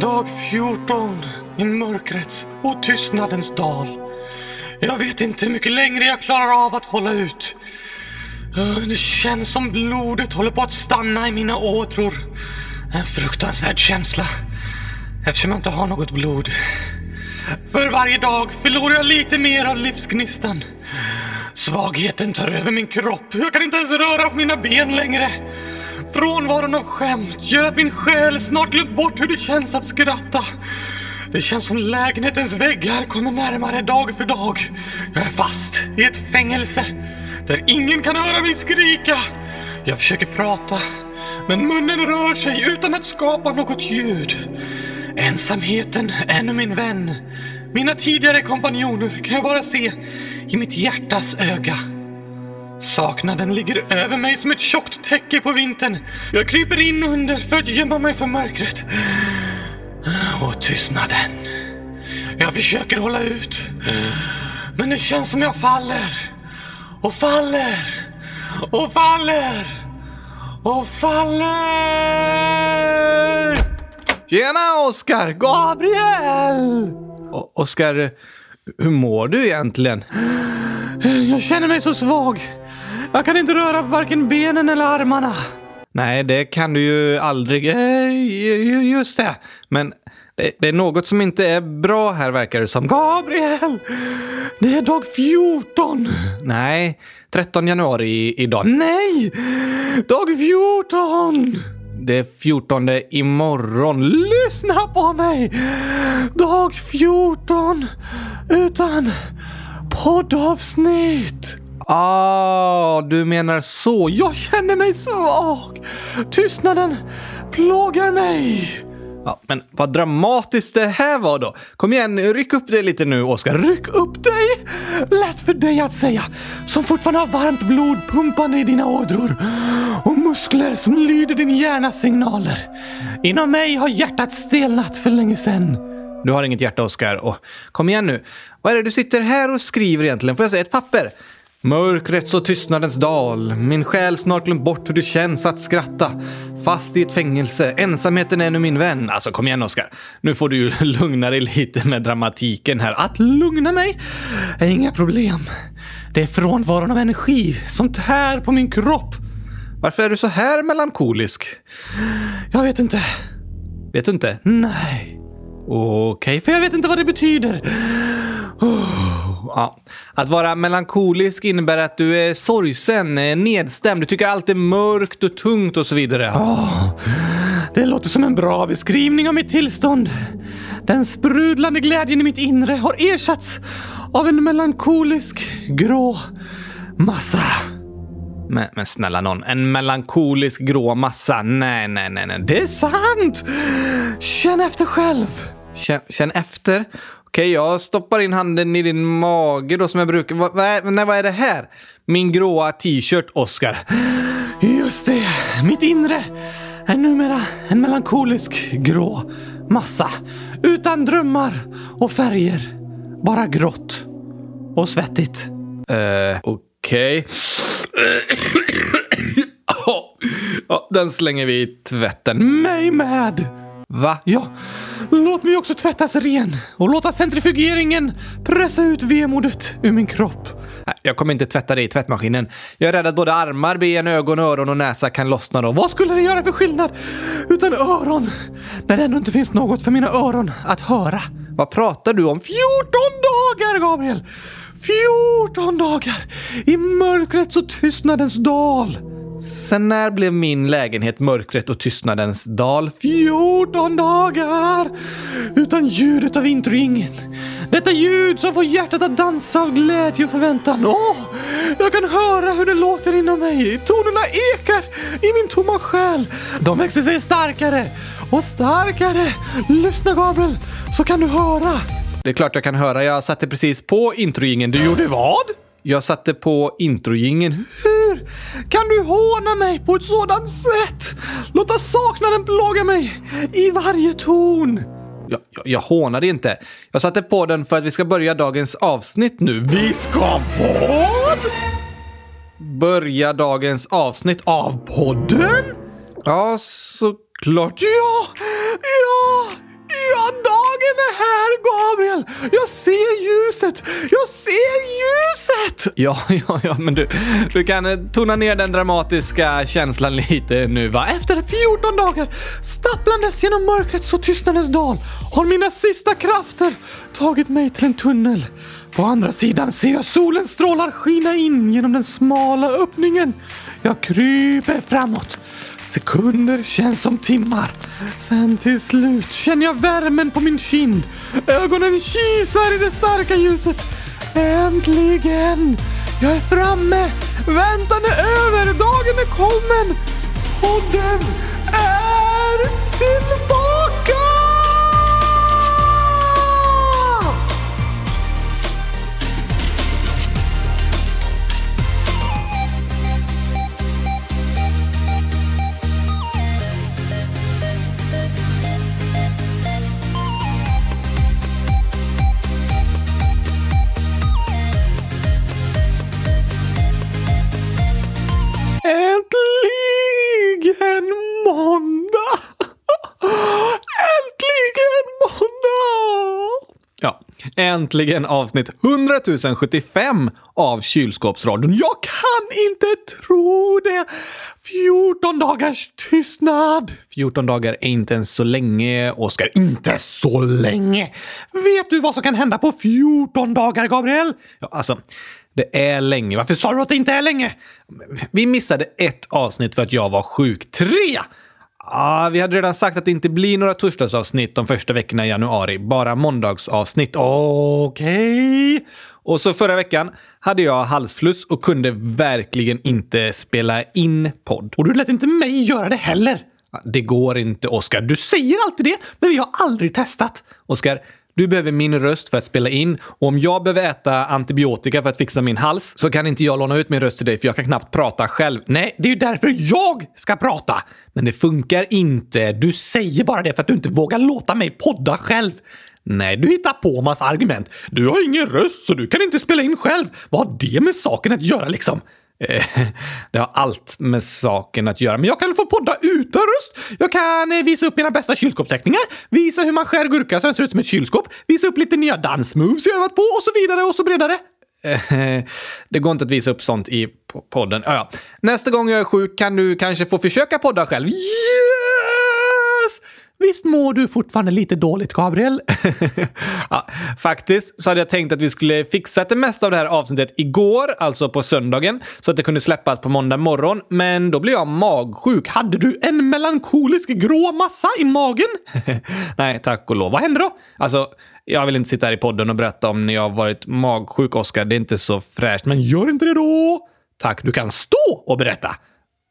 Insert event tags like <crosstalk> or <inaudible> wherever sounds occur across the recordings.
Dag 14 i mörkrets och tystnadens dal. Jag vet inte hur mycket längre jag klarar av att hålla ut. Det känns som blodet håller på att stanna i mina åtror. En fruktansvärd känsla eftersom jag inte har något blod. För varje dag förlorar jag lite mer av livsgnistan. Svagheten tar över min kropp. Jag kan inte ens röra på mina ben längre. Frånvaron av skämt gör att min själ snart glömt bort hur det känns att skratta. Det känns som lägenhetens väggar kommer närmare dag för dag. Jag är fast i ett fängelse där ingen kan höra mig skrika. Jag försöker prata, men munnen rör sig utan att skapa något ljud. Ensamheten är nu min vän. Mina tidigare kompanjoner kan jag bara se i mitt hjärtas öga. Saknaden ligger över mig som ett tjockt täcke på vintern. Jag kryper in under för att gömma mig för mörkret. Och tystnaden. Jag försöker hålla ut. Men det känns som jag faller. Och faller. Och faller. Och faller. Tjena Oskar! Gabriel! Oskar, hur mår du egentligen? Jag känner mig så svag. Jag kan inte röra varken benen eller armarna. Nej, det kan du ju aldrig. Eh, ju- ju- Just det. Men det, är något som inte är bra här verkar det som. Gabriel! Det är dag 14. Nej, 13 januari idag. Nej! Dag 14! Det 14 imorgon. Lyssna på mig! Dag 14 utan poddavsnitt. Ah, du menar så. Jag känner mig svag. Tystnaden plågar mig. Ja, men vad dramatiskt det här var då. Kom igen, ryck upp dig lite nu, Oskar. Ryck upp dig! Lätt för dig att säga, som fortfarande har varmt blod pumpande i dina ådror och muskler som lyder din hjärnas signaler. Inom mig har hjärtat stelnat för länge sedan. Du har inget hjärta, Oskar. Och kom igen nu. Vad är det du sitter här och skriver egentligen? Får jag se ett papper? Mörkrets och tystnadens dal. Min själ snart glömt bort hur det känns att skratta. Fast i ett fängelse. Ensamheten är nu min vän. Alltså kom igen Oskar. Nu får du ju <laughs> lugna dig lite med dramatiken här. Att lugna mig är inga problem. Det är frånvaron av energi som tär på min kropp. Varför är du så här melankolisk? Jag vet inte. Vet du inte? Nej. Okej, För jag vet inte vad det betyder. Ja. Att vara melankolisk innebär att du är sorgsen, eh, nedstämd, du tycker allt är mörkt och tungt och så vidare. Det låter som en bra beskrivning av mitt tillstånd. Den sprudlande glädjen i mitt inre har ersatts av en melankolisk grå massa. Men, men snälla någon, en melankolisk grå massa? Nej, nej, nej, nej. Det är sant! Känn efter själv. Känn, känn efter. Okej, jag stoppar in handen i din mage då som jag brukar. Va, va, nej, vad är det här? Min gråa t-shirt, Oscar. Just det, mitt inre är numera en melankolisk grå massa. Utan drömmar och färger. Bara grått och svettigt. Eh, okej. <coughs> ja, den slänger vi i tvätten. Mig med! Va? Ja, låt mig också tvättas ren och låta centrifugeringen pressa ut vemodet ur min kropp. Jag kommer inte tvätta dig i tvättmaskinen. Jag är rädd att både armar, ben, ögon, öron och näsa kan lossna då. Vad skulle det göra för skillnad utan öron? När det ändå inte finns något för mina öron att höra. Vad pratar du om? 14 dagar, Gabriel! 14 dagar i mörkrets och tystnadens dal. Sen när blev min lägenhet mörkret och tystnadens dal? 14 dagar utan ljudet av introingen. Detta ljud som får hjärtat att dansa av glädje och förväntan. Åh, jag kan höra hur det låter inom mig. Tonerna ekar i min tomma själ. De växer sig starkare och starkare. Lyssna Gabriel, så kan du höra. Det är klart jag kan höra. Jag satte precis på introjingen. Du gjorde vad? Jag satte på introjingen. Hur kan du håna mig på ett sådant sätt? Låta saknaden plåga mig i varje ton. Jag, jag, jag hånade inte. Jag satte på den för att vi ska börja dagens avsnitt nu. Vi ska vad? börja dagens avsnitt av podden? Ja, såklart. Ja, Gabriel. Jag ser ljuset. Jag ser ljuset. Ja, ja, ja, men du, du kan eh, tona ner den dramatiska känslan lite nu, va? Efter 14 dagar stapplandes genom mörkrets och tystnadens dal har mina sista krafter tagit mig till en tunnel. På andra sidan ser jag solens strålar skina in genom den smala öppningen. Jag kryper framåt. Sekunder känns som timmar. Sen till slut känner jag värmen på min kind. Ögonen kisar i det starka ljuset. Äntligen! Jag är framme! Väntan är över! Dagen är kommen! Podden är tillbaka! Äntligen avsnitt 100 075 av Kylskåpsradion. Jag kan inte tro det! 14 dagars tystnad! 14 dagar är inte ens så länge, Oskar. Inte så länge! Vet du vad som kan hända på 14 dagar, Gabriel? Ja, alltså, det är länge. Varför sa du att det inte är länge? Vi missade ett avsnitt för att jag var sjuk. Tre! Ah, vi hade redan sagt att det inte blir några torsdagsavsnitt de första veckorna i januari. Bara måndagsavsnitt. Okej. Okay. Och så förra veckan hade jag halsfluss och kunde verkligen inte spela in podd. Och du lät inte mig göra det heller. Det går inte, Oskar. Du säger alltid det, men vi har aldrig testat. Oskar, du behöver min röst för att spela in och om jag behöver äta antibiotika för att fixa min hals så kan inte jag låna ut min röst till dig för jag kan knappt prata själv. Nej, det är ju därför jag ska prata. Men det funkar inte. Du säger bara det för att du inte vågar låta mig podda själv. Nej, du hittar på massa argument. Du har ingen röst så du kan inte spela in själv. Vad har det med saken att göra liksom? Eh, <laughs> det har allt med saken att göra. Men jag kan få podda utan röst. Jag kan eh, visa upp mina bästa kylskåpsteckningar, visa hur man skär gurka så den ser ut som ett kylskåp, visa upp lite nya dansmoves jag övat på och så vidare och så bredare. Eh, <laughs> det går inte att visa upp sånt i podden. Ja, ja. Nästa gång jag är sjuk kan du kanske få försöka podda själv. Yeah! Visst mår du fortfarande lite dåligt, Gabriel? <laughs> ja, faktiskt så hade jag tänkt att vi skulle fixa det mesta av det här avsnittet igår, alltså på söndagen, så att det kunde släppas på måndag morgon. Men då blev jag magsjuk. Hade du en melankolisk grå massa i magen? <laughs> Nej, tack och lov. Vad hände då? Alltså, jag vill inte sitta här i podden och berätta om när jag varit magsjuk, Oskar. Det är inte så fräscht. Men gör inte det då! Tack, du kan stå och berätta.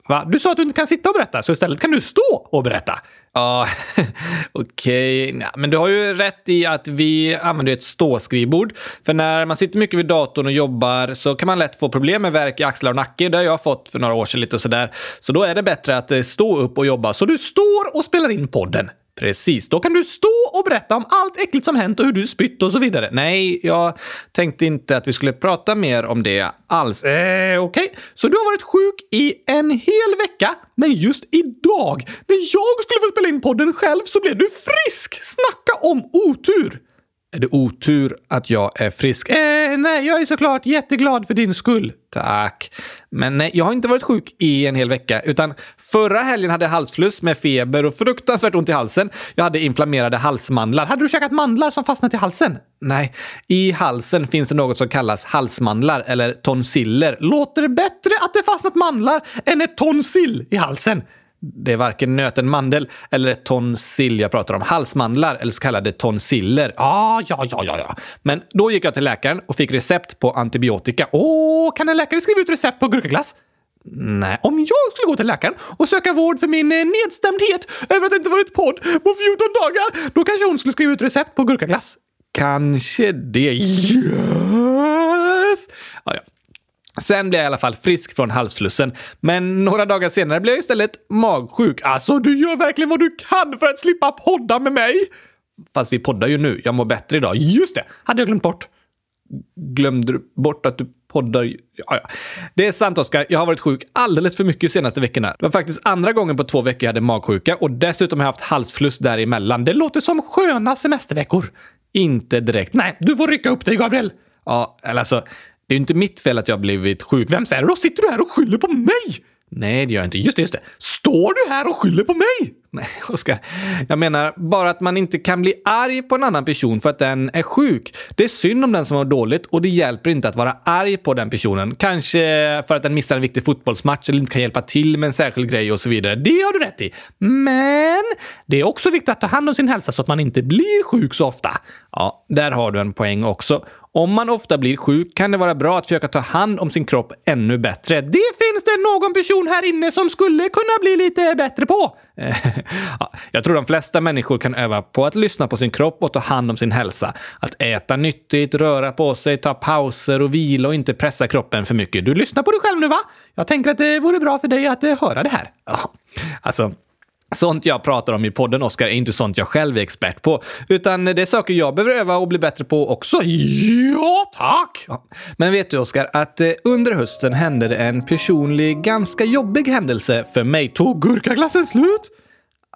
Va? Du sa att du inte kan sitta och berätta, så istället kan du stå och berätta. Ja, <laughs> okej. Okay. Men du har ju rätt i att vi använder ett ståskrivbord. För när man sitter mycket vid datorn och jobbar så kan man lätt få problem med värk i axlar och nacke. Det har jag fått för några år sedan lite och sådär. Så då är det bättre att eh, stå upp och jobba. Så du står och spelar in podden. Precis, då kan du stå och berätta om allt äckligt som hänt och hur du spytt och så vidare. Nej, jag tänkte inte att vi skulle prata mer om det alls. Eh, okej. Okay. Så du har varit sjuk i en hel vecka, men just idag, när jag skulle få spela in podden själv, så blev du frisk! Snacka om otur! Är det otur att jag är frisk? Eh, nej, jag är såklart jätteglad för din skull. Tack. Men nej, jag har inte varit sjuk i en hel vecka, utan förra helgen hade jag halsfluss med feber och fruktansvärt ont i halsen. Jag hade inflammerade halsmandlar. Hade du käkat mandlar som fastnat i halsen? Nej, i halsen finns det något som kallas halsmandlar eller tonsiller. Låter det bättre att det fastnat mandlar än ett tonsill i halsen? Det är varken nöten mandel eller ett tonsill jag pratar om. Halsmandlar eller så kallade tonsiller. Ah, ja, ja, ja, ja. Men då gick jag till läkaren och fick recept på antibiotika. Åh, kan en läkare skriva ut recept på gurkaglass? Nej. Om jag skulle gå till läkaren och söka vård för min eh, nedstämdhet över att det inte varit podd på 14 dagar, då kanske hon skulle skriva ut recept på gurkaglass. Kanske det. Yes! Ah, ja. Sen blev jag i alla fall frisk från halsflussen, men några dagar senare blev jag istället magsjuk. Alltså, du gör verkligen vad du kan för att slippa podda med mig! Fast vi poddar ju nu. Jag mår bättre idag. Just det! Hade jag glömt bort. Glömde du bort att du poddar. Ja, ja. Det är sant, Oskar. Jag har varit sjuk alldeles för mycket de senaste veckorna. Det var faktiskt andra gången på två veckor jag hade magsjuka och dessutom har jag haft halsfluss däremellan. Det låter som sköna semesterveckor. Inte direkt. Nej, du får rycka upp dig, Gabriel. Ja, eller alltså, det är ju inte mitt fel att jag blivit sjuk. Vem är det då? Sitter du här och skyller på mig? Nej, det gör jag inte. Just det, just det. Står du här och skyller på mig? <laughs> Nej, Oskar. Jag menar bara att man inte kan bli arg på en annan person för att den är sjuk. Det är synd om den som har dåligt och det hjälper inte att vara arg på den personen. Kanske för att den missar en viktig fotbollsmatch eller inte kan hjälpa till med en särskild grej och så vidare. Det har du rätt i. Men det är också viktigt att ta hand om sin hälsa så att man inte blir sjuk så ofta. Ja, där har du en poäng också. Om man ofta blir sjuk kan det vara bra att försöka ta hand om sin kropp ännu bättre. Det finns det någon person här inne som skulle kunna bli lite bättre på. <laughs> jag tror de flesta människor kan öva på att lyssna på sin kropp och ta hand om sin hälsa. Att äta nyttigt, röra på sig, ta pauser och vila och inte pressa kroppen för mycket. Du lyssnar på dig själv nu va? Jag tänker att det vore bra för dig att eh, höra det här. Alltså, Sånt jag pratar om i podden, Oskar, är inte sånt jag själv är expert på, utan det är saker jag behöver öva och bli bättre på också. Ja, tack! Ja. Men vet du, Oskar, att eh, under hösten hände det en personlig, ganska jobbig händelse för mig. Tog gurkaglassen slut?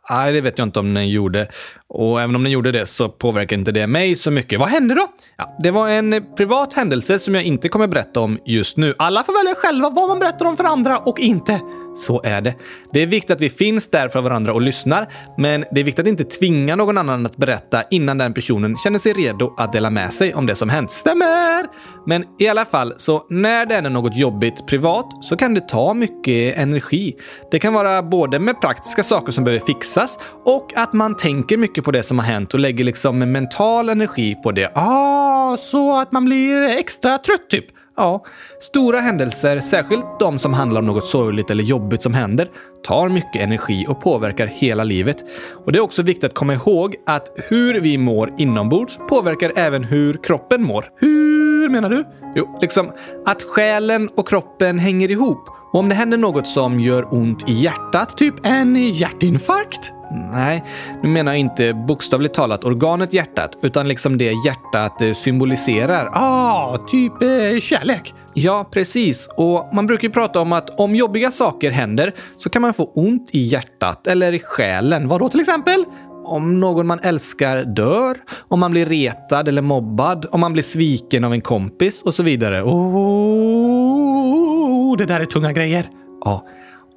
Nej, det vet jag inte om den gjorde. Och även om den gjorde det så påverkar inte det mig så mycket. Vad hände då? Ja, det var en privat händelse som jag inte kommer berätta om just nu. Alla får välja själva vad man berättar om för andra och inte. Så är det. Det är viktigt att vi finns där för varandra och lyssnar, men det är viktigt att inte tvinga någon annan att berätta innan den personen känner sig redo att dela med sig om det som hänt. Stämmer! Men i alla fall, så när det är något jobbigt privat så kan det ta mycket energi. Det kan vara både med praktiska saker som behöver fixas och att man tänker mycket på det som har hänt och lägger liksom mental energi på det. Ah, så att man blir extra trött typ. Ja, stora händelser, särskilt de som handlar om något sorgligt eller jobbigt som händer, tar mycket energi och påverkar hela livet. Och Det är också viktigt att komma ihåg att hur vi mår inombords påverkar även hur kroppen mår. Hur menar du? Jo, liksom att själen och kroppen hänger ihop. Och om det händer något som gör ont i hjärtat, typ en hjärtinfarkt, Nej, nu menar jag inte bokstavligt talat organet hjärtat, utan liksom det hjärtat eh, symboliserar. Ah, typ eh, kärlek. Ja, precis. Och man brukar ju prata om att om jobbiga saker händer så kan man få ont i hjärtat eller i själen. Vadå till exempel? Om någon man älskar dör, om man blir retad eller mobbad, om man blir sviken av en kompis och så vidare. Oh, det där är tunga grejer. Ja.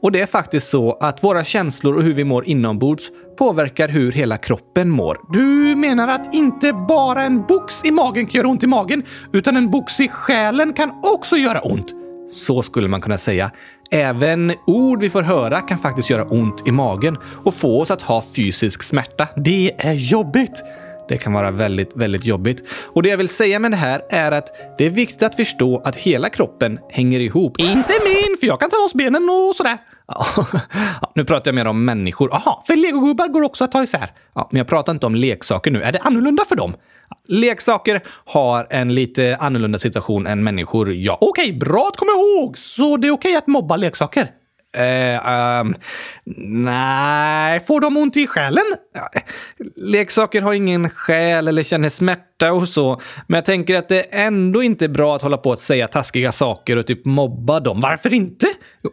Och det är faktiskt så att våra känslor och hur vi mår inombords påverkar hur hela kroppen mår. Du menar att inte bara en box i magen kan göra ont i magen, utan en box i själen kan också göra ont? Så skulle man kunna säga. Även ord vi får höra kan faktiskt göra ont i magen och få oss att ha fysisk smärta. Det är jobbigt! Det kan vara väldigt, väldigt jobbigt. Och det jag vill säga med det här är att det är viktigt att förstå att hela kroppen hänger ihop. Inte min, för jag kan ta loss benen och sådär. <laughs> Ja, nu pratar jag mer om människor. Aha, för legogubbar går också att ta isär. Ja, men jag pratar inte om leksaker nu. Är det annorlunda för dem? Leksaker har en lite annorlunda situation än människor. Ja, okej, okay, bra att komma ihåg! Så det är okej okay att mobba leksaker? Eh, um, nej, får de ont i själen? Leksaker har ingen själ eller känner smärta och så. Men jag tänker att det ändå inte är bra att hålla på att säga taskiga saker och typ mobba dem. Varför inte?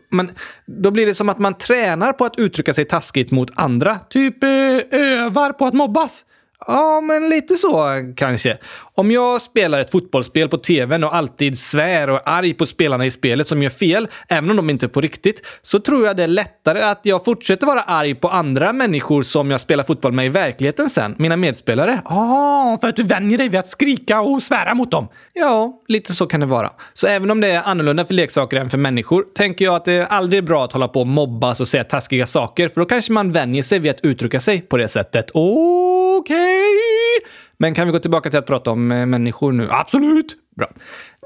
Men då blir det som att man tränar på att uttrycka sig taskigt mot andra. Typ eh, övar på att mobbas. Ja, men lite så kanske. Om jag spelar ett fotbollsspel på tvn och alltid svär och är arg på spelarna i spelet som gör fel, även om de inte är på riktigt, så tror jag det är lättare att jag fortsätter vara arg på andra människor som jag spelar fotboll med i verkligheten sen, mina medspelare. Ja, ah, för att du vänjer dig vid att skrika och svära mot dem. Ja, lite så kan det vara. Så även om det är annorlunda för leksaker än för människor, tänker jag att det aldrig är bra att hålla på och mobbas och säga taskiga saker, för då kanske man vänjer sig vid att uttrycka sig på det sättet. Okej! Okay. Men kan vi gå tillbaka till att prata om eh, människor nu? Absolut! Bra.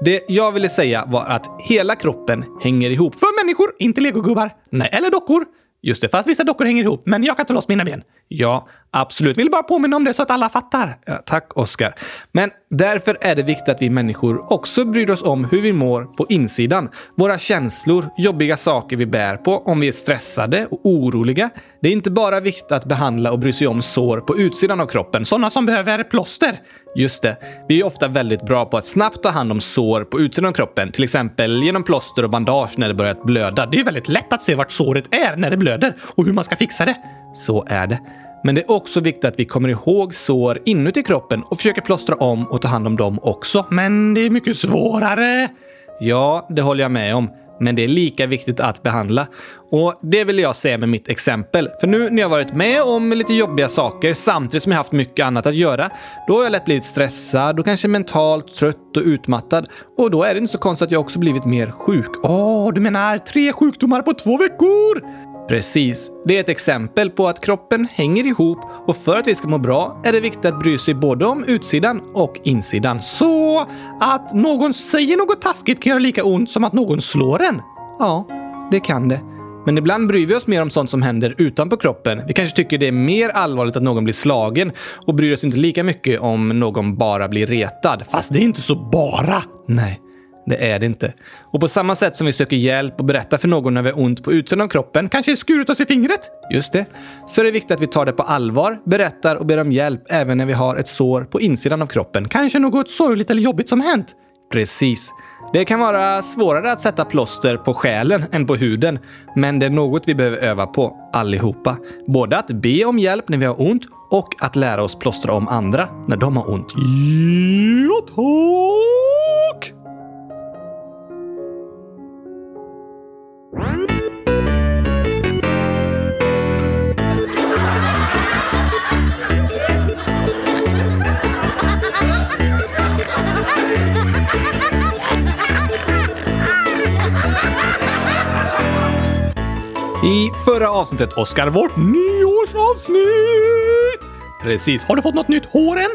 Det jag ville säga var att hela kroppen hänger ihop. För människor, inte legogubbar. Nej, eller dockor. Just det, fast vissa dockor hänger ihop, men jag kan ta loss mina ben. Ja, absolut. Vill bara påminna om det så att alla fattar. Ja, tack, Oskar. Men därför är det viktigt att vi människor också bryr oss om hur vi mår på insidan. Våra känslor, jobbiga saker vi bär på, om vi är stressade och oroliga, det är inte bara viktigt att behandla och bry sig om sår på utsidan av kroppen, sådana som behöver plåster. Just det. Vi är ofta väldigt bra på att snabbt ta hand om sår på utsidan av kroppen, till exempel genom plåster och bandage när det börjat blöda. Det är väldigt lätt att se vart såret är när det blöder och hur man ska fixa det. Så är det. Men det är också viktigt att vi kommer ihåg sår inuti kroppen och försöker plåstra om och ta hand om dem också. Men det är mycket svårare. Ja, det håller jag med om. Men det är lika viktigt att behandla. Och det vill jag säga med mitt exempel. För nu när jag varit med om lite jobbiga saker samtidigt som jag haft mycket annat att göra, då har jag lätt blivit stressad och kanske mentalt trött och utmattad. Och då är det inte så konstigt att jag också blivit mer sjuk. Åh, du menar tre sjukdomar på två veckor? Precis. Det är ett exempel på att kroppen hänger ihop och för att vi ska må bra är det viktigt att bry sig både om utsidan och insidan. Så att någon säger något taskigt kan göra lika ont som att någon slår en? Ja, det kan det. Men ibland bryr vi oss mer om sånt som händer utanpå kroppen. Vi kanske tycker det är mer allvarligt att någon blir slagen och bryr oss inte lika mycket om någon bara blir retad. Fast det är inte så bara. Nej. Det är det inte. Och på samma sätt som vi söker hjälp och berättar för någon när vi har ont på utsidan av kroppen, kanske skurit oss i fingret, just det, så är det viktigt att vi tar det på allvar, berättar och ber om hjälp även när vi har ett sår på insidan av kroppen. Kanske något sorgligt eller jobbigt som hänt. Precis. Det kan vara svårare att sätta plåster på själen än på huden, men det är något vi behöver öva på allihopa. Både att be om hjälp när vi har ont och att lära oss plåstra om andra när de har ont. Ja, tack! I förra avsnittet, Oskar, vårt nyårsavsnitt! Precis. Har du fått något nytt hår än?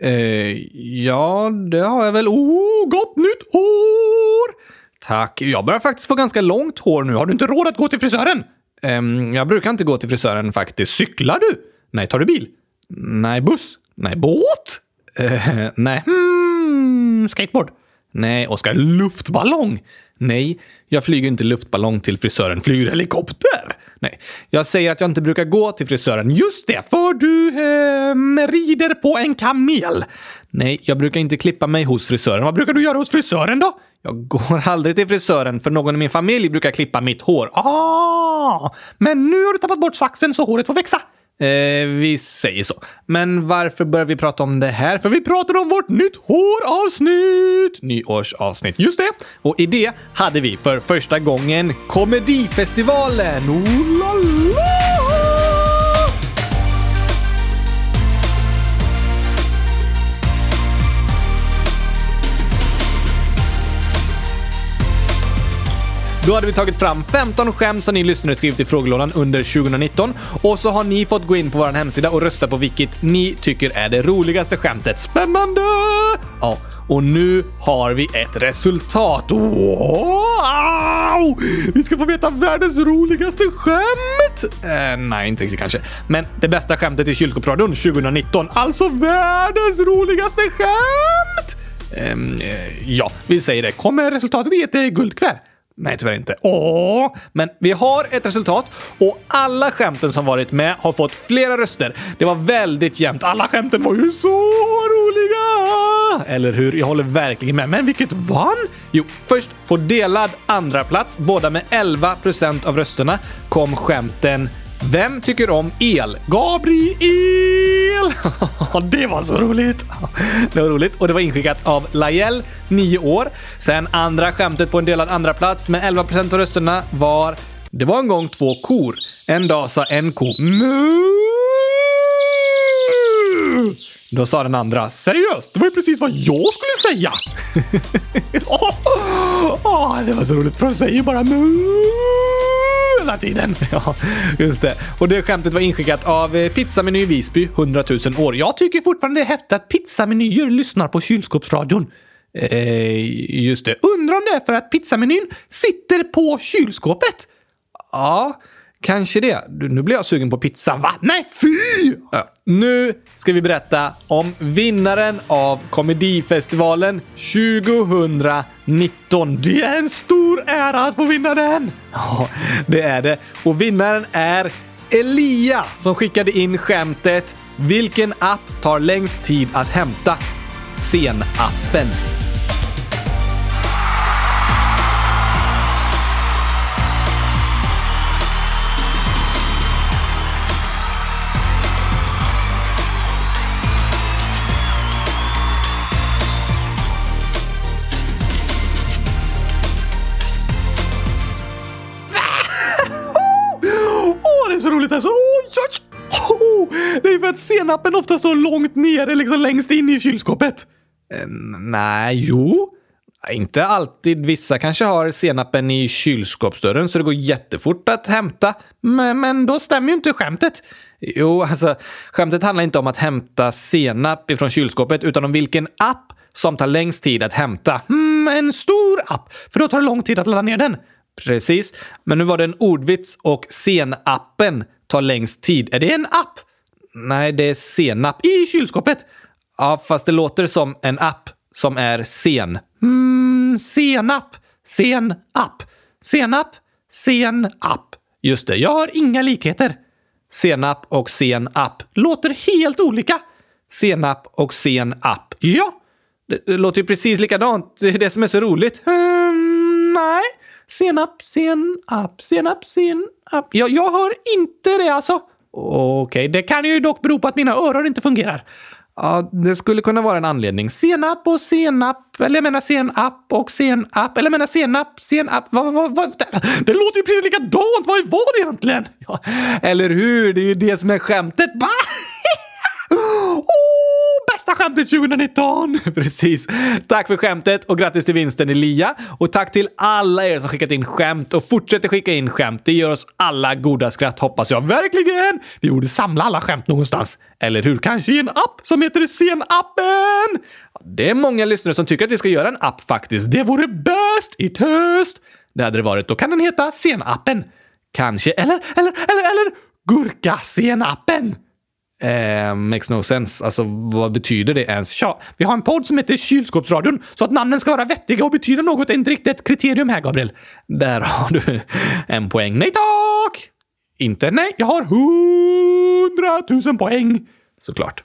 Eh, ja, det har jag väl. Oh, gott nytt hår! Tack. Jag börjar faktiskt få ganska långt hår nu. Har du inte råd att gå till frisören? Eh, jag brukar inte gå till frisören faktiskt. Cyklar du? Nej. Tar du bil? Nej. Buss? Nej. Båt? Eh, <laughs> nej. Hmm, skateboard? Nej. Oskar, luftballong? Nej, jag flyger inte luftballong till frisören. Flyger helikopter? Nej, jag säger att jag inte brukar gå till frisören. Just det, för du eh, rider på en kamel. Nej, jag brukar inte klippa mig hos frisören. Vad brukar du göra hos frisören då? Jag går <laughs> aldrig till frisören för någon i min familj brukar klippa mitt hår. Ah, men nu har du tappat bort saxen så håret får växa. Eh, vi säger så. Men varför börjar vi prata om det här? För vi pratar om vårt nytt håravsnitt! Nyårsavsnitt, just det. Och i det hade vi för första gången Komedifestivalen. Oh la la! Då hade vi tagit fram 15 skämt som ni lyssnare skrivit i frågelådan under 2019 och så har ni fått gå in på vår hemsida och rösta på vilket ni tycker är det roligaste skämtet. Spännande! Ja, och nu har vi ett resultat. Wow! Vi ska få veta världens roligaste skämt! Eh, nej, inte riktigt kanske. Men det bästa skämtet i kylskåpsradion 2019. Alltså världens roligaste skämt! Ehm, eh, ja, vi säger det. Kommer resultatet i ett guldkväll? Nej, tyvärr inte. Åh! Men vi har ett resultat och alla skämten som varit med har fått flera röster. Det var väldigt jämnt. Alla skämten var ju så roliga! Eller hur? Jag håller verkligen med. Men vilket vann? Jo, först på delad andra plats, båda med 11 procent av rösterna, kom skämten vem tycker om el? Gabriel! <laughs> det var så roligt! Det var roligt och det var inskickat av Lajel, 9 år. Sen andra skämtet på en delad andra plats med 11% av rösterna var Det var en gång två kor. En dag sa en ko mu. Då sa den andra seriöst, det var ju precis vad jag skulle säga. <laughs> oh, oh, det var så roligt för de säger bara mu hela tiden. <laughs> Ja, just det. Och det skämtet var inskickat av eh, Pizzameny Visby, 100 000 år. Jag tycker fortfarande det är häftigt att pizzamenyer lyssnar på kylskåpsradion. Eh, just det. Undrar om det är för att pizzamenyn sitter på kylskåpet? Ja, Kanske det. Nu blir jag sugen på pizza. Va? Nej, fy! Ja. Nu ska vi berätta om vinnaren av Komedifestivalen 2019. Det är en stor ära att få vinna den! Ja, det är det. Och vinnaren är Elia som skickade in skämtet “Vilken app tar längst tid att hämta?” Sen-appen. Att senapen ofta står långt nere, liksom längst in i kylskåpet. Eh, nej, jo. Inte alltid. Vissa kanske har senapen i kylskåpsdörren så det går jättefort att hämta. Men, men då stämmer ju inte skämtet. Jo, alltså skämtet handlar inte om att hämta senap ifrån kylskåpet utan om vilken app som tar längst tid att hämta. Hmm, en stor app, för då tar det lång tid att ladda ner den. Precis, men nu var det en ordvits och senappen tar längst tid. Är det en app? Nej, det är senap i kylskåpet. Ja, fast det låter som en app som är sen. Mm, senap. Sen app. Senap. Sen app. Just det, jag har inga likheter. Senap och sen app låter helt olika. Senap och sen app. Ja, det, det låter ju precis likadant. Det är det som är så roligt. Mm, nej. Senap, senap, senap, senap. Ja, jag hör inte det alltså. Okej, okay, det kan ju dock bero på att mina öron inte fungerar. Ja, det skulle kunna vara en anledning. Senap och senap, eller jag menar senap och senap, eller jag menar senap, senap. Va, va, va, Det låter ju precis likadant! Vad var det egentligen? Ja, eller hur? Det är ju det som är skämtet. oh, <laughs> bästa skämtet 2019! <laughs> Precis. Tack för skämtet och grattis till vinsten Elia. Och tack till alla er som skickat in skämt och fortsätter skicka in skämt. Det gör oss alla goda skratt hoppas jag verkligen. Vi borde samla alla skämt någonstans. Eller hur? Kanske i en app som heter Sen-appen? Det är många lyssnare som tycker att vi ska göra en app faktiskt. Det vore bäst i töst! Det hade det varit. Då kan den heta Sen-appen. Kanske, eller, eller, eller, eller Gurka-senappen! Eh, makes no sense. Alltså, vad betyder det ens? Ja, vi har en podd som heter Kylskåpsradion, så att namnen ska vara vettiga och betyda något är inte riktigt ett kriterium här, Gabriel. Där har du en poäng. Nej tack! Inte nej, jag har hundratusen poäng. Såklart.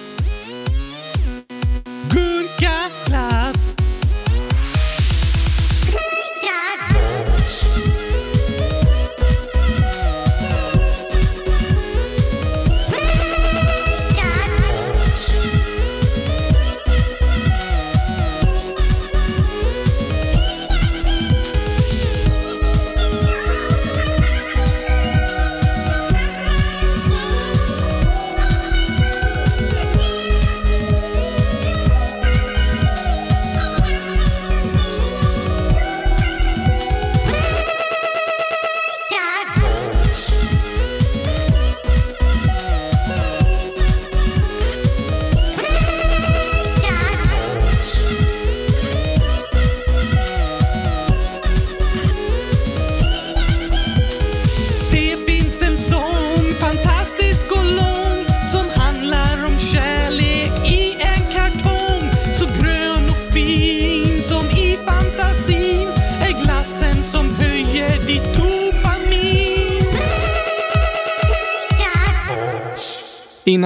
Gurkaglass.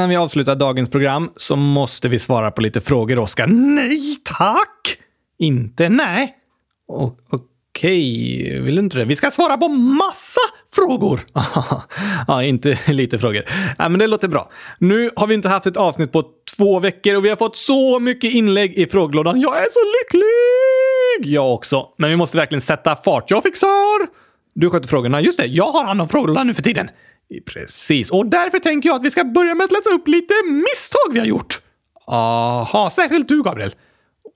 Innan vi avslutar dagens program så måste vi svara på lite frågor, Oskar. Nej tack! Inte nej? Okej, Okej, vill du inte det? Vi ska svara på massa frågor! <laughs> ja, inte <laughs> lite frågor. Ja, men det låter bra. Nu har vi inte haft ett avsnitt på två veckor och vi har fått så mycket inlägg i frågelådan. Jag är så lycklig! Jag också. Men vi måste verkligen sätta fart. Jag fixar! Du sköter frågorna. Just det, jag har hand om frågelådan nu för tiden. Precis, och därför tänker jag att vi ska börja med att läsa upp lite misstag vi har gjort. Aha, särskilt du Gabriel.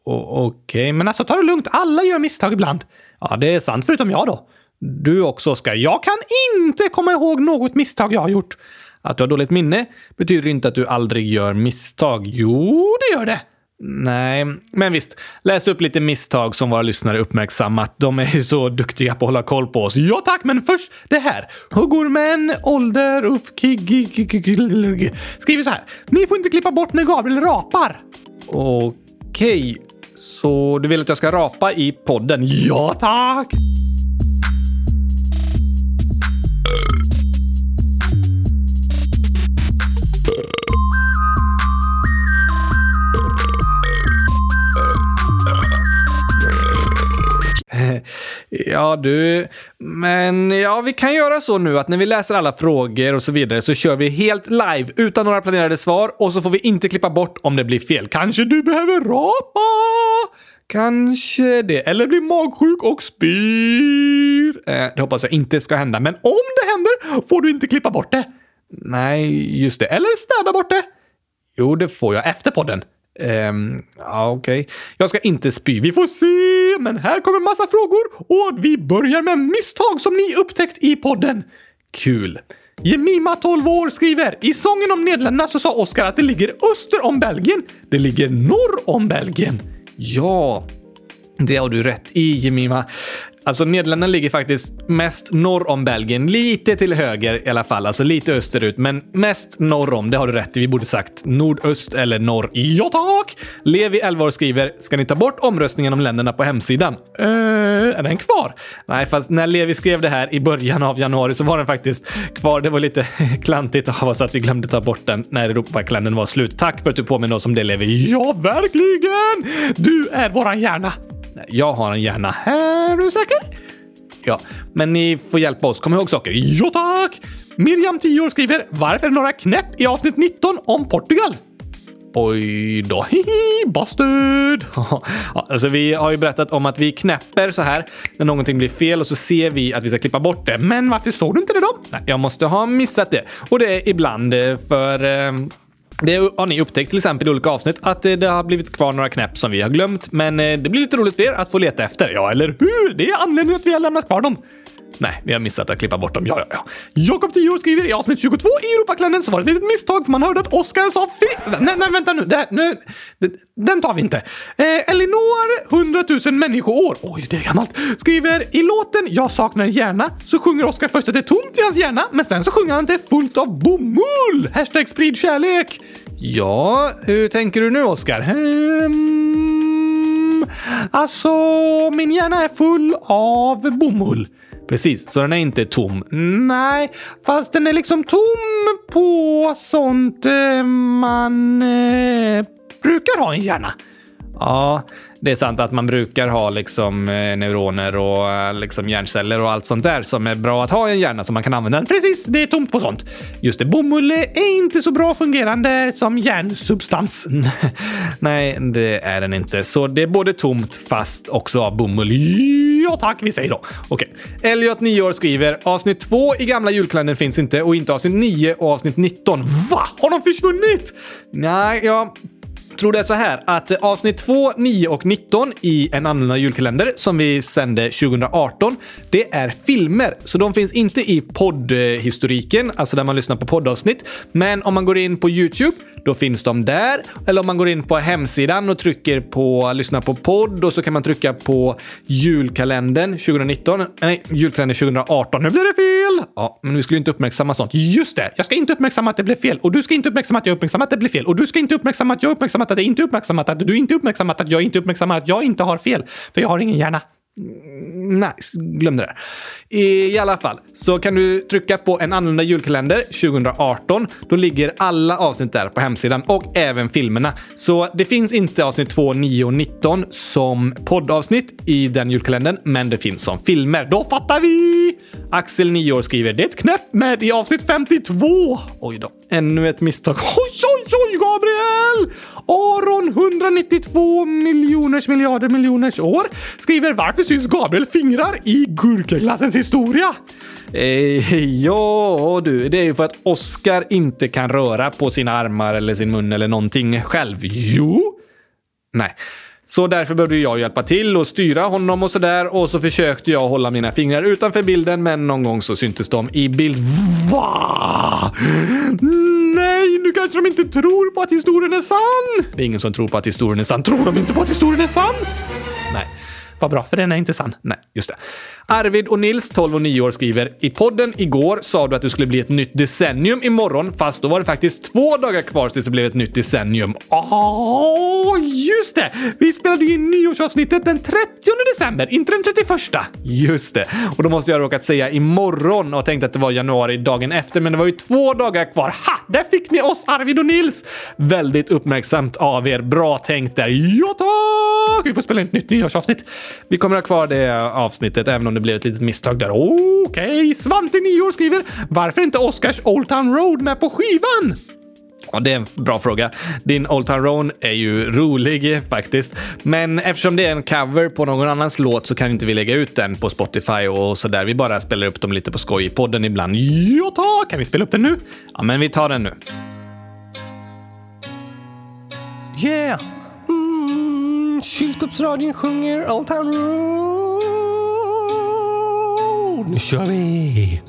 Okej, Okej, men alltså ta det lugnt. Alla gör misstag ibland. Ja, det är sant förutom jag då. Du också, Oskar. Jag kan inte komma ihåg något misstag jag har gjort. Att du har dåligt minne betyder inte att du aldrig gör misstag. Jo, det gör det. Nej, men visst. Läs upp lite misstag som våra lyssnare uppmärksammat. De är ju så duktiga på att hålla koll på oss. Ja tack, men först det här. Huggormen, ålder, uff, Skriver så här. Ni får inte klippa bort när Gabriel rapar. Okej, så du vill att jag ska rapa i podden? Ja tack! Ja du, men ja, vi kan göra så nu att när vi läser alla frågor och så vidare så kör vi helt live utan några planerade svar och så får vi inte klippa bort om det blir fel. Kanske du behöver rapa? Kanske det. Eller bli magsjuk och spyr. Eh, det hoppas jag inte ska hända, men om det händer får du inte klippa bort det. Nej, just det. Eller städa bort det. Jo, det får jag efter podden. Ehm, ja, okej. Jag ska inte spy. Vi får se. Men här kommer massa frågor och vi börjar med misstag som ni upptäckt i podden. Kul. Jemima, 12 år, skriver I sången om Nederländerna så sa Oskar att det ligger öster om Belgien. Det ligger norr om Belgien. Ja, det har du rätt i, Jemima. Alltså Nederländerna ligger faktiskt mest norr om Belgien. Lite till höger i alla fall, alltså lite österut, men mest norr om. Det har du rätt i. Vi borde sagt nordöst eller norr. Ja tack! Levi, 11 år, skriver “Ska ni ta bort omröstningen om länderna på hemsidan?” eh, Är den kvar? Nej, fast när Levi skrev det här i början av januari så var den faktiskt kvar. Det var lite <laughs> klantigt av oss att vi glömde ta bort den när Europakalendern var slut. Tack för att du påminner oss om det, Levi. Ja, verkligen! Du är våran hjärna. Jag har en hjärna. Är du säker? Ja, men ni får hjälpa oss. Kom ihåg saker. Ja, tack! Miriam, 10 år, skriver “Varför är det några knäpp i avsnitt 19 om Portugal?” Oj då, hihi, <laughs> bastard! <laughs> Alltså vi har ju berättat om att vi knäpper så här när någonting blir fel och så ser vi att vi ska klippa bort det. Men varför såg du inte det då? Nej, jag måste ha missat det. Och det är ibland eh, för... Eh, det har ni upptäckt till exempel i olika avsnitt att eh, det har blivit kvar några knäpp som vi har glömt. Men eh, det blir lite roligt för er att få leta efter. Ja, eller hur? Det är anledningen att vi har lämnat kvar dem. Nej, vi har missat att klippa bort dem. Ja, ja, ja. Jakob 10 år skriver i avsnitt 22 i Europaklännen så var det ett litet misstag för man hörde att Oscar sa fel. Nej, nej, vänta nu. Det, nu det, den tar vi inte. Eh, Elinor, 100 000 människoår. Oj, det är gammalt. Skriver i låten Jag saknar hjärna så sjunger Oscar först att det är tomt i hans hjärna, men sen så sjunger han att det är fullt av bomull. Hashtag sprid kärlek. Ja, hur tänker du nu Oscar? Hmm, alltså, min hjärna är full av bomull. Precis, så den är inte tom. Nej, fast den är liksom tom på sånt eh, man eh, brukar ha i en hjärna. Ja, det är sant att man brukar ha liksom eh, neuroner och eh, liksom hjärnceller och allt sånt där som är bra att ha i en hjärna som man kan använda. Precis, det är tomt på sånt. Just det, bomull är inte så bra fungerande som hjärnsubstans. <laughs> Nej, det är den inte. Så det är både tomt fast också av bomull. Ja tack, vi säger då. Okej. Okay. Elliot, 9 år, skriver avsnitt 2 i gamla julkalendern finns inte och inte avsnitt 9 och avsnitt 19. Va? Har de försvunnit? Nej, ja tror det är så här att avsnitt 2, 9 och 19 i en annorlunda julkalender som vi sände 2018, det är filmer. Så de finns inte i poddhistoriken, alltså där man lyssnar på poddavsnitt. Men om man går in på YouTube, då finns de där. Eller om man går in på hemsidan och trycker på lyssna på podd och så kan man trycka på julkalendern 2019. Nej, julkalendern 2018. Nu blir det fel! Ja, men vi skulle inte uppmärksamma sånt. Just det! Jag ska inte uppmärksamma att det blev fel och du ska inte uppmärksamma att jag uppmärksammat att det blev fel och du ska inte uppmärksamma att jag uppmärksammat uppmärksammat att jag inte uppmärksammat att du inte uppmärksammat att jag inte uppmärksammar att jag inte har fel. För jag har ingen hjärna. Mm, Nej, glöm det där. I alla fall så kan du trycka på en annorlunda julkalender 2018. Då ligger alla avsnitt där på hemsidan och även filmerna. Så det finns inte avsnitt 2, 9 och 19 som poddavsnitt i den julkalendern, men det finns som filmer. Då fattar vi! Axel, 9 år, skriver det är ett knäpp med i avsnitt 52. Oj då, ännu ett misstag. <laughs> Oj, oj, oj, Gabriel! Aron, 192 miljoners miljarder miljoners år, skriver varför syns Gabriel fingrar i gurkeklassens historia? Eh, ja du, det är ju för att Oscar inte kan röra på sina armar eller sin mun eller någonting själv. Jo? Nej. Så därför behövde jag hjälpa till och styra honom och sådär och så försökte jag hålla mina fingrar utanför bilden men någon gång så syntes de i bild. Va? Nej, nu kanske de inte tror på att historien är sann! Det är ingen som tror på att historien är sann. Tror de inte på att historien är sann? Nej. Vad bra, för den är inte sann. Nej, just det. Arvid och Nils, 12 och 9 år, skriver i podden igår sa du att det skulle bli ett nytt decennium imorgon, fast då var det faktiskt två dagar kvar tills det blev ett nytt decennium. Åh, oh, just det! Vi spelade ju in nyårsavsnittet den 30 december, inte den 31. Just det. Och då måste jag råkat säga imorgon och tänkte att det var januari dagen efter, men det var ju två dagar kvar. Ha! Där fick ni oss, Arvid och Nils! Väldigt uppmärksamt av er. Bra tänkt där. Ja, tack! Vi får spela in ett nytt nyårsavsnitt. Vi kommer ha kvar det avsnittet, även om det det blev ett litet misstag där. Okej, okay. Svante, 9 år, skriver “Varför inte Oscars Old Town Road med på skivan?” Ja, det är en bra fråga. Din Old Town Road är ju rolig faktiskt. Men eftersom det är en cover på någon annans låt så kan inte vi lägga ut den på Spotify och så där. Vi bara spelar upp dem lite på skoj i podden ibland. Ja, ta! Kan vi spela upp den nu? Ja, men vi tar den nu. Yeah! Mm, kylskåpsradion sjunger Old Town Road. Nu kör vi!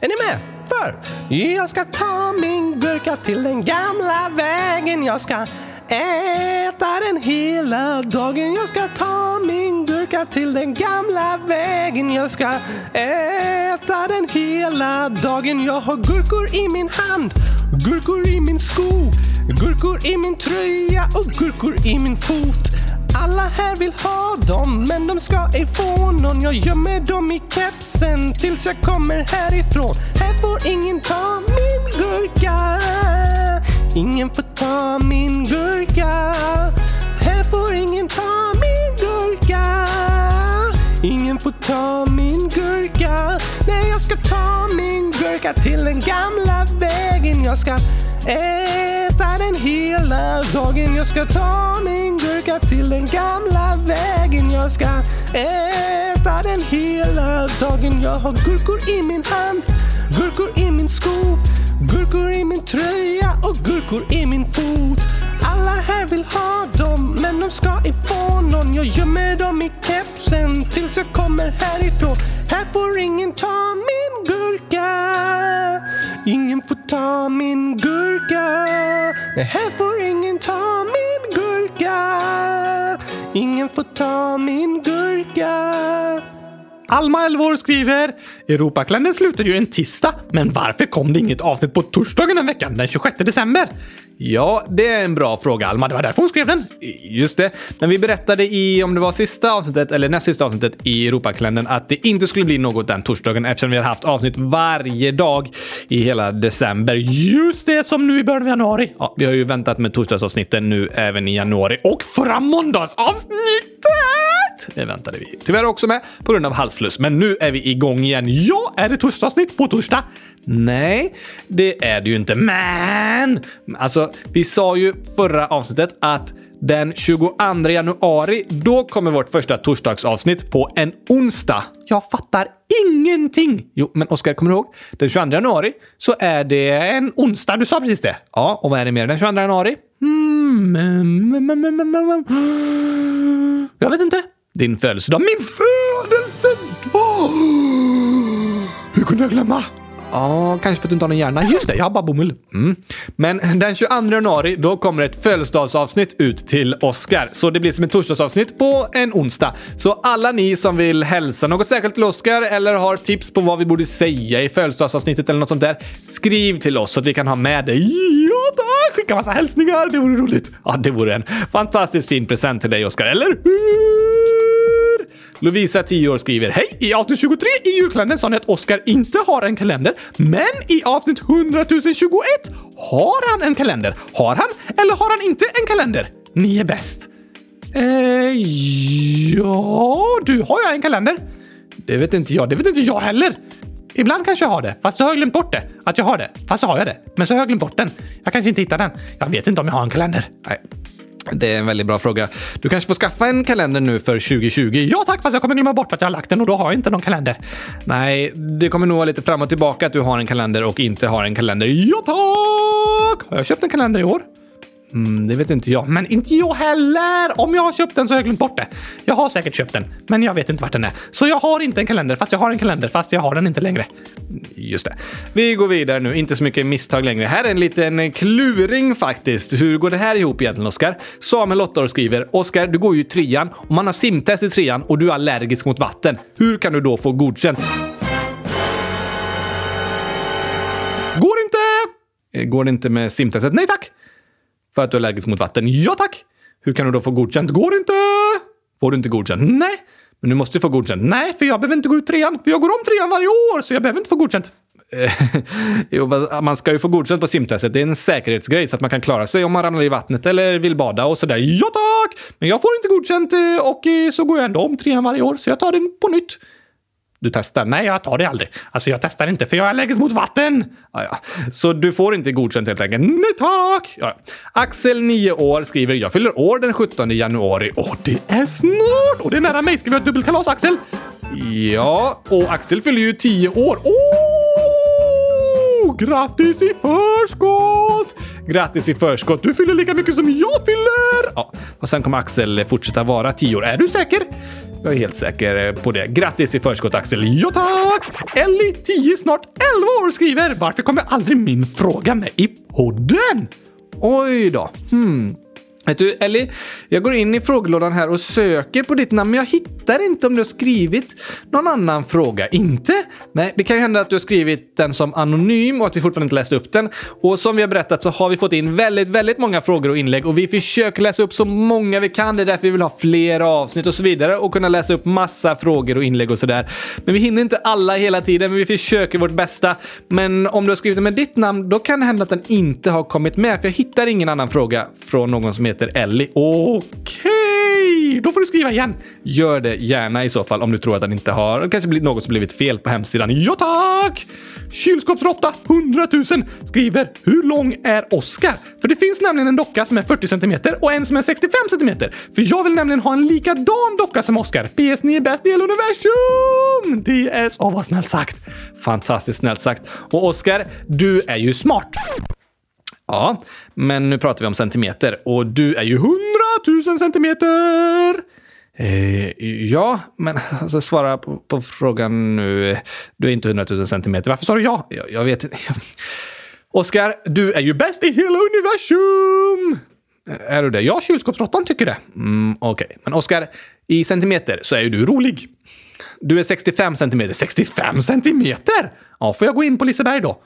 Är ni med? För jag ska ta min gurka till den gamla vägen. Jag ska äta den hela dagen. Jag ska ta min gurka till den gamla vägen. Jag ska äta den hela dagen. Jag har gurkor i min hand, gurkor i min sko, gurkor i min tröja och gurkor i min fot. Alla här vill ha dem, men de ska ej få någon. Jag gömmer dem i kepsen tills jag kommer härifrån. Här får ingen ta min gurka. Ingen får ta min gurka. Här får ingen ta min gurka. Ingen får ta min gurka. Nej, jag ska ta min gurka till den gamla vägen. Jag ska äta den hela dagen. Jag ska ta min gurka till den gamla vägen. Jag ska äta den hela dagen. Jag har gurkor i min hand, gurkor i min sko, gurkor i min tröja och gurkor i min fot. Alla här vill ha dem, men de ska ej få någon. Jag gömmer dem i kepsen tills jag kommer härifrån. Här får ingen ta min gurka. Ingen får ta min gurka. Nej, här får ingen ta min gurka. Ingen får ta min gurka. Alma Elvor skriver Europakalendern slutade ju en tisdag, men varför kom det inget avsnitt på torsdagen den veckan, den 26 december? Ja, det är en bra fråga Alma. Det var därför hon skrev den. Just det. Men vi berättade i, om det var sista avsnittet eller näst sista avsnittet i Europakalendern att det inte skulle bli något den torsdagen eftersom vi har haft avsnitt varje dag i hela december. Just det, som nu i början av januari. Ja, vi har ju väntat med torsdagsavsnitten nu även i januari. Och förra måndagsavsnittet! Det väntade vi tyvärr också med på grund av halsfluss. Men nu är vi igång igen. Ja, är det torsdagsavsnitt på torsdag? Nej, det är det ju inte. Men! Alltså, Alltså, vi sa ju förra avsnittet att den 22 januari, då kommer vårt första torsdagsavsnitt på en onsdag. Jag fattar ingenting! Jo, men Oskar, kommer du ihåg? Den 22 januari så är det en onsdag. Du sa precis det. Ja, och vad är det mer den 22 januari? Mm. Jag vet inte. Din födelsedag. Min födelsedag! <gasps> Hur kunde jag glömma? Ja, kanske för att du inte har någon hjärna. Just det, jag har bara bomull. Mm. Men den 22 januari, då kommer ett födelsedagsavsnitt ut till Oscar. Så det blir som ett torsdagsavsnitt på en onsdag. Så alla ni som vill hälsa något särskilt till Oscar eller har tips på vad vi borde säga i födelsedagsavsnittet eller något sånt där, skriv till oss så att vi kan ha med dig. Ja, tack! Skicka massa hälsningar, det vore roligt. Ja, det vore en fantastiskt fin present till dig, Oscar, eller hur? Lovisa, 10 år, skriver Hej! I avsnitt 23 i julkalendern sa ni att Oscar inte har en kalender, men i avsnitt 100 021 har han en kalender. Har han eller har han inte en kalender? Ni är bäst. Eh, ja, du har jag en kalender. Det vet inte jag. Det vet inte jag heller. Ibland kanske jag har det, fast så har jag glömt bort det. Att jag har det, fast så har jag det. Men så har jag glömt bort den. Jag kanske inte hittar den. Jag vet inte om jag har en kalender. Nej. Det är en väldigt bra fråga. Du kanske får skaffa en kalender nu för 2020? Ja tack, fast jag kommer glömma bort att jag har lagt den och då har jag inte någon kalender. Nej, det kommer nog vara lite fram och tillbaka att du har en kalender och inte har en kalender. Ja tack! Har jag köpt en kalender i år? Mm, det vet inte jag. Men inte jag heller! Om jag har köpt den så har jag glömt bort det. Jag har säkert köpt den, men jag vet inte vart den är. Så jag har inte en kalender, fast jag har en kalender, fast jag har den inte längre. Just det. Vi går vidare nu. Inte så mycket misstag längre. Här är en liten kluring faktiskt. Hur går det här ihop egentligen, Oskar? Samuel, 8 år, skriver Oskar, du går ju i trean och man har simtest i trean och du är allergisk mot vatten. Hur kan du då få godkänt? Går inte! Eh, går det inte med simtestet? Nej tack! För att du är allergisk mot vatten? Ja tack! Hur kan du då få godkänt? Går inte! Får du inte godkänt? Nej! Men du måste få godkänt. Nej, för jag behöver inte gå ut trean. För jag går om trean varje år, så jag behöver inte få godkänt. <laughs> jo, man ska ju få godkänt på simtestet. Det är en säkerhetsgrej så att man kan klara sig om man ramlar i vattnet eller vill bada och sådär. Ja tack! Men jag får inte godkänt eh, och eh, så går jag ändå om trean varje år, så jag tar den på nytt. Du testar? Nej, jag tar det aldrig. Alltså, jag testar inte för jag är allergisk mot vatten. Ja, ja. Så du får inte godkänt helt enkelt? Nej tack! Ja. Axel, 9 år, skriver “Jag fyller år den 17 januari”. Och det är snart! Och det är nära mig. Ska vi ha ett dubbelkalas, Axel? Ja, och Axel fyller ju 10 år. Oh! Grattis i förskott! Grattis i förskott. Du fyller lika mycket som jag fyller! Ja, och sen kommer Axel fortsätta vara 10 år. Är du säker? Jag är helt säker eh, på det. Grattis i förskott Axel. Ja tack! Ellie, 10, snart 11 år, skriver “Varför kommer aldrig min fråga med i podden?” Oj då. Hmm. Vet du, Ellie, jag går in i frågelådan här och söker på ditt namn, men jag hittar inte om du har skrivit någon annan fråga. Inte? Nej, det kan ju hända att du har skrivit den som anonym och att vi fortfarande inte läst upp den. Och som vi har berättat så har vi fått in väldigt, väldigt många frågor och inlägg och vi försöker läsa upp så många vi kan. Det är därför vi vill ha fler avsnitt och så vidare och kunna läsa upp massa frågor och inlägg och sådär. Men vi hinner inte alla hela tiden, men vi försöker vårt bästa. Men om du har skrivit den med ditt namn, då kan det hända att den inte har kommit med, för jag hittar ingen annan fråga från någon som heter heter Ellie. Okej, okay. då får du skriva igen. Gör det gärna i så fall om du tror att den inte har kanske blivit något som blivit fel på hemsidan. Ja tack! Kylskåpsråtta 100 000 skriver “Hur lång är Oscar?” För det finns nämligen en docka som är 40 cm och en som är 65 cm. För jag vill nämligen ha en likadan docka som Oscar. PS, ni är bäst i hela universum! DS. Åh, oh, vad snällt sagt. Fantastiskt snällt sagt. Och Oscar, du är ju smart. Ja, men nu pratar vi om centimeter och du är ju hundratusen centimeter! Eh, ja, men alltså, svara på, på, frågan nu. Du är inte hundratusen centimeter. Varför sa du ja? Jag, jag vet inte. <laughs> Oskar, du är ju bäst i hela universum! Är du det? Ja, kylskåpsråttan tycker det. Mm, Okej, okay. men Oskar, i centimeter så är ju du rolig. Du är 65 centimeter. 65 centimeter? Ja, får jag gå in på Liseberg då?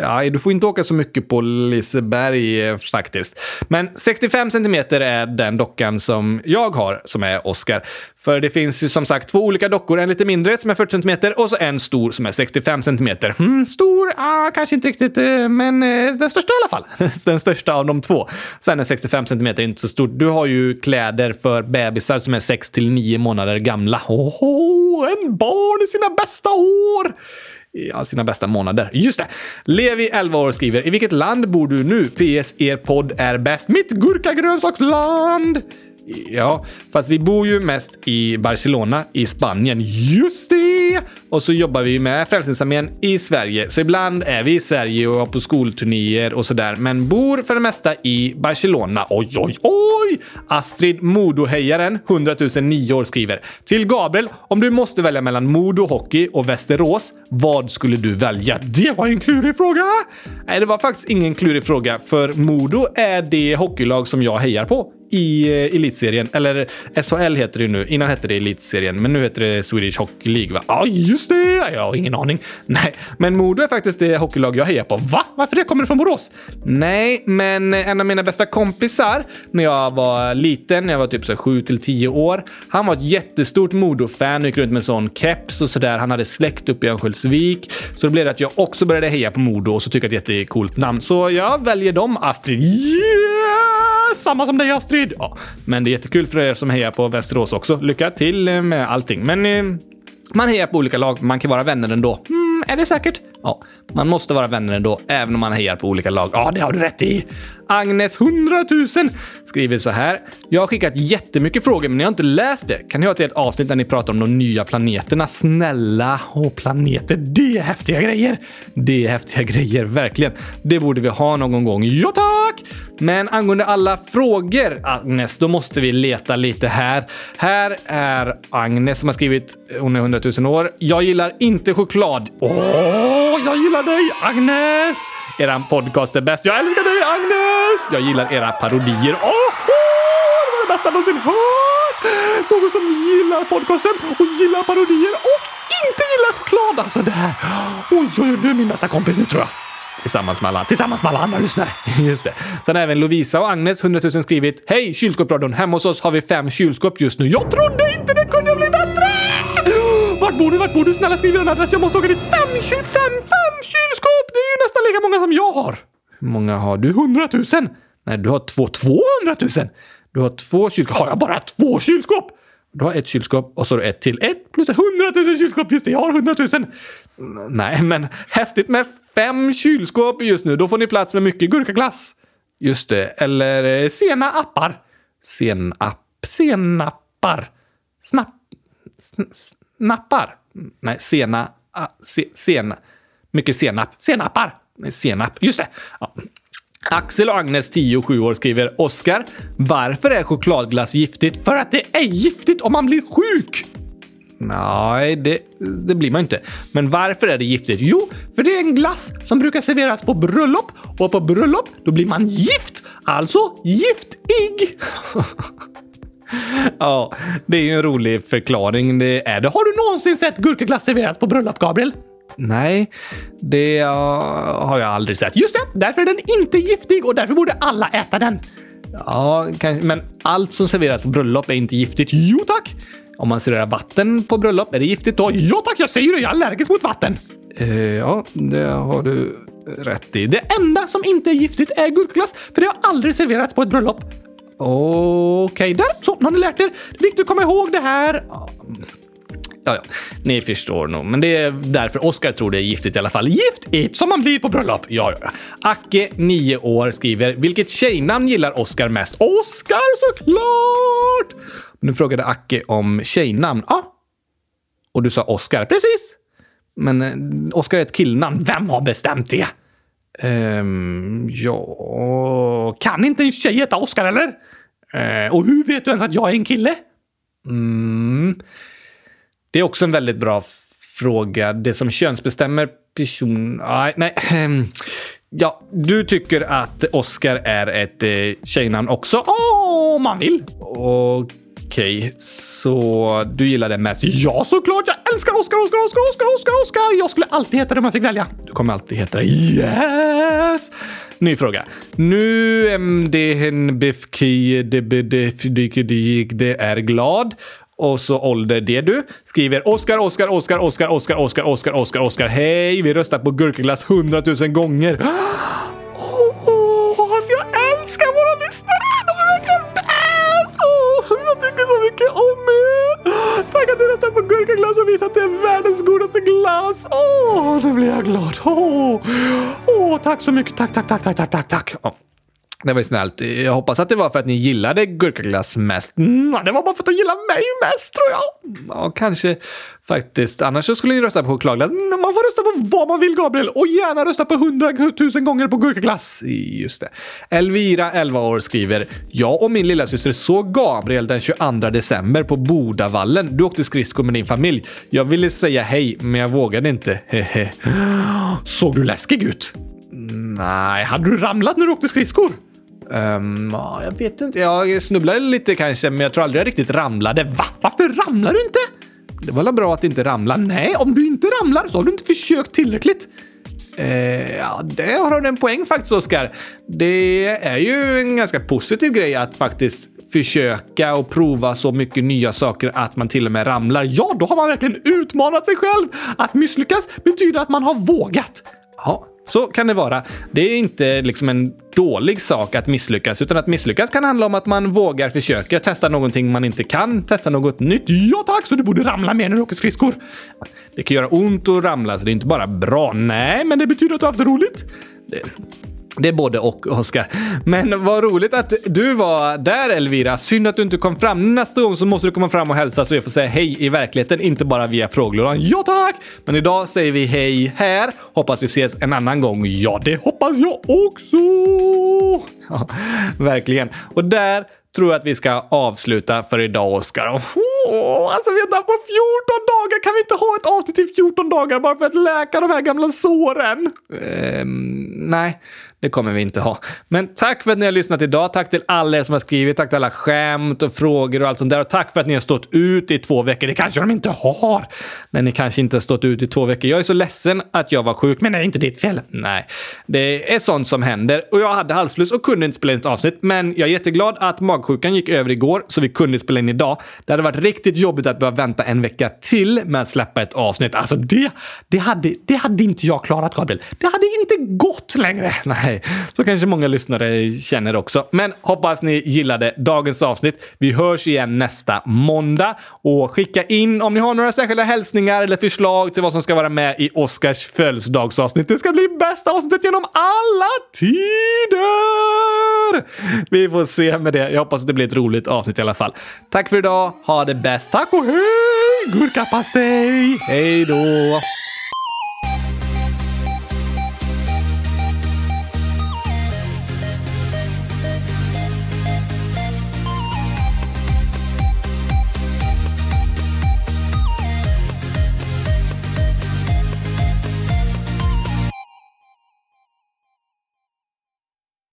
Ja, du får inte åka så mycket på Liseberg eh, faktiskt. Men 65 centimeter är den dockan som jag har, som är Oscar. För det finns ju som sagt två olika dockor. En lite mindre som är 40 centimeter och så en stor som är 65 centimeter. Mm, stor? Ah, kanske inte riktigt, eh, men eh, den största i alla fall. <laughs> den största av de två. Sen är 65 centimeter inte så stort. Du har ju kläder för bebisar som är 6 till 9 månader gamla. Oh, en barn i sina bästa år! Ja, sina bästa månader. Just det! Levi, 11 år, skriver “I vilket land bor du nu? PS. Er podd är bäst. Mitt gurkagrönsaksland!” Ja, fast vi bor ju mest i Barcelona i Spanien. Just det! Och så jobbar vi med Frälsningsarmén i Sverige. Så ibland är vi i Sverige och på skolturnéer och sådär, men bor för det mesta i Barcelona. Oj, oj, oj! Astrid Modohejaren, 100 009 år, skriver till Gabriel. Om du måste välja mellan Modo Hockey och Västerås, vad skulle du välja? Det var en klurig fråga! Nej, det var faktiskt ingen klurig fråga, för Modo är det hockeylag som jag hejar på i eh, elitserien. Eller SHL heter det nu. Innan hette det elitserien, men nu heter det Swedish Hockey League. Va? Ja, ah, just det! Jag har ingen aning. <laughs> Nej, men Modo är faktiskt det hockeylag jag hejar på. Va? Varför det? Kommer det från Borås? Nej, men eh, en av mina bästa kompisar när jag var liten, när jag var typ så 7 till 10 år. Han var ett jättestort Modo-fan och gick runt med sån keps och sådär. Han hade släkt uppe i Örnsköldsvik. Så då blev det att jag också började heja på Modo och så tycker jag att det är ett jättecoolt namn. Så jag väljer dem, Astrid. Yeah! samma som dig Astrid! Ja, men det är jättekul för er som hejar på Västerås också. Lycka till eh, med allting. Men eh, man hejar på olika lag. Man kan vara vänner ändå. Mm, är det säkert? Ja, man måste vara vänner ändå, även om man hejar på olika lag. Ja, det har du rätt i. Agnes 100 000 skriver så här. Jag har skickat jättemycket frågor, men jag har inte läst det. Kan ni ha till ett avsnitt där ni pratar om de nya planeterna? Snälla! Och planeter, det är häftiga grejer. Det är häftiga <laughs> grejer, verkligen. Det borde vi ha någon gång. Ja, tack! Men angående alla frågor, Agnes, då måste vi leta lite här. Här är Agnes som har skrivit, hon är 100 000 år. Jag gillar inte choklad. Åh! jag gillar dig Agnes! Eran podcast är bäst. Jag älskar dig Agnes! Jag gillar era parodier. Åh, oh, det var det bästa jag någonsin hört! Någon som gillar podcasten och gillar parodier och inte gillar choklad. Alltså det här. Oj, oj, du är min bästa kompis nu tror jag. Tillsammans med alla, tillsammans med alla andra lyssnare. <laughs> Just det. Sen har även Lovisa och Agnes, 100 000, skrivit Hej kylskåpsradion! Hemma hos oss har vi fem kylskåp just nu. Jag trodde inte det kunde bli bättre! <gasps> Vart bor du? Vart bor du? Snälla skriv en adress. Jag måste åka dit. Fem, fem, fem kylskåp! Det är ju nästan lika många som jag har. Hur många har du? 100 000? Nej, du har två. Tvåhundratusen? Du har två kylskåp. Har jag bara två kylskåp? Du har ett kylskåp och så har du ett till. Ett plus 100 000 kylskåp. Just det, jag har 100 000! Nej, men häftigt med fem kylskåp just nu. Då får ni plats med mycket gurkaglass. Just det. Eller eh, sena appar. Senapp. Senappar. Snapp. Snappar. Nej, sena... A, se, sena. Mycket senap. Senappar. Nej, senap. Just det. Ja. Axel och Agnes, 10 och 7 år, skriver Oskar. Varför är chokladglass giftigt? För att det är giftigt om man blir sjuk! Nej, det, det, blir man inte. Men varför är det giftigt? Jo, för det är en glass som brukar serveras på bröllop och på bröllop då blir man gift. Alltså giftig! <laughs> ja, det är ju en rolig förklaring. Det är det. Har du någonsin sett gurkaglass serveras på bröllop, Gabriel? Nej, det uh, har jag aldrig sett. Just det! Därför är den inte giftig och därför borde alla äta den. Ja, kanske, men allt som serveras på bröllop är inte giftigt. Jo tack! Om man serverar vatten på bröllop, är det giftigt då? Ja tack, jag säger det! Jag är allergisk mot vatten! Uh, ja, det har du rätt i. Det enda som inte är giftigt är gurkaglass, för det har aldrig serverats på ett bröllop. Okej, okay, där! Så, nu har ni lärt er. Det är viktigt att komma ihåg det här. Ja, ja, ni förstår nog. Men det är därför Oskar tror det är giftigt i alla fall. Giftigt som man blir på bröllop. Ja, ja. Acke, 9 år, skriver vilket tjejnamn gillar Oskar mest? Oskar såklart! Nu frågade Acke om tjejnamn. Ja. Och du sa Oskar. Precis. Men eh, Oscar Oskar är ett killnamn. Vem har bestämt det? Ehm, ja... Kan inte en tjej heta Oskar eller? Ehm, och hur vet du ens att jag är en kille? Mm. Det är också en väldigt bra fråga. Det som könsbestämmer person... Nej, nej. ehm, Ja, du tycker att Oscar är ett eh, tjejnamn också? Om man vill. Okej, så du gillar den mest? Ja, såklart! Jag älskar Oscar, Oscar, Oscar, Oscar, Oscar, Oscar! Jag skulle alltid heta det om jag fick välja. Du kommer alltid heta det. Yes! Ny fråga. Nu em, det det är glad och så ålder det du. Skriver Oskar, Oskar, Oskar, Oskar, Oskar, Oskar, Oskar, Oskar, Oskar. Hej, vi röstar på gurkaglass hundratusen gånger. Tycker mycket om er! Tack att ni röstar på gurkaglass och visar att det är världens godaste glass! Åh, nu blir jag glad! Åh, åh tack så mycket! Tack, tack, tack, tack, tack, tack, tack! Det var ju snällt. Jag hoppas att det var för att ni gillade gurkaglass mest. Mm, det var bara för att de gillade mig mest tror jag. Ja, kanske faktiskt. Annars så skulle ni rösta på chokladglass. Mm, Man får rösta på vad man vill, Gabriel. Och gärna rösta på hundratusen gånger på gurkaglass. Just det. Elvira, 11 år, skriver Jag och min lilla syster såg Gabriel den 22 december på Bodavallen. Du åkte skridskor med din familj. Jag ville säga hej, men jag vågade inte. Hehe. <gasps> Såg du läskig ut? Mm, nej, hade du ramlat när du åkte skridskor? Um, jag vet inte. Jag snubblade lite kanske, men jag tror aldrig jag riktigt ramlade. Va? Varför ramlar du inte? Det var väl bra att inte ramla? Nej, om du inte ramlar så har du inte försökt tillräckligt. Eh, ja, det har du en poäng faktiskt, Oskar. Det är ju en ganska positiv grej att faktiskt försöka och prova så mycket nya saker att man till och med ramlar. Ja, då har man verkligen utmanat sig själv. Att misslyckas betyder att man har vågat. Ja, så kan det vara. Det är inte liksom en dålig sak att misslyckas, utan att misslyckas kan handla om att man vågar försöka testa någonting man inte kan, testa något nytt. Ja tack, så du borde ramla mer när du åker skridskor. Det kan göra ont att ramla, så det är inte bara bra. Nej, men det betyder att du har haft roligt. Det, det är både och, Oskar. Men vad roligt att du var där, Elvira. Synd att du inte kom fram. Nästa gång så måste du komma fram och hälsa så jag får säga hej i verkligheten, inte bara via frågelådan. Ja, tack! Men idag säger vi hej här. Hoppas vi ses en annan gång. Ja, det hoppas jag också! Ja, verkligen. Och där tror jag att vi ska avsluta för idag, Oskar. Oh, alltså vänta, på 14 dagar kan vi inte ha ett avsnitt i 14 dagar bara för att läka de här gamla såren? Ehm, nej, det kommer vi inte ha. Men tack för att ni har lyssnat idag. Tack till alla er som har skrivit. Tack till alla skämt och frågor och allt sånt där. Och tack för att ni har stått ut i två veckor. Det kanske de inte har. Men ni kanske inte har stått ut i två veckor. Jag är så ledsen att jag var sjuk, men det är inte ditt fel. Nej, det är sånt som händer. Och jag hade halsfluss och kunde inte spela in ett avsnitt. Men jag är jätteglad att magsjukan gick över igår, så vi kunde spela in idag. Det hade varit riktigt jobbigt att behöva vänta en vecka till med att släppa ett avsnitt. Alltså det, det, hade, det hade inte jag klarat, Gabriel. Det hade inte gått längre. Nej, så kanske många lyssnare känner också. Men hoppas ni gillade dagens avsnitt. Vi hörs igen nästa måndag och skicka in om ni har några särskilda hälsningar eller förslag till vad som ska vara med i Oscars födelsedagsavsnitt. Det ska bli bästa avsnittet genom alla tider! Vi får se med det. Jag hoppas att det blir ett roligt avsnitt i alla fall. Tack för idag. Ha det bäst. Tack och hej! Gurkapastej! Hej då!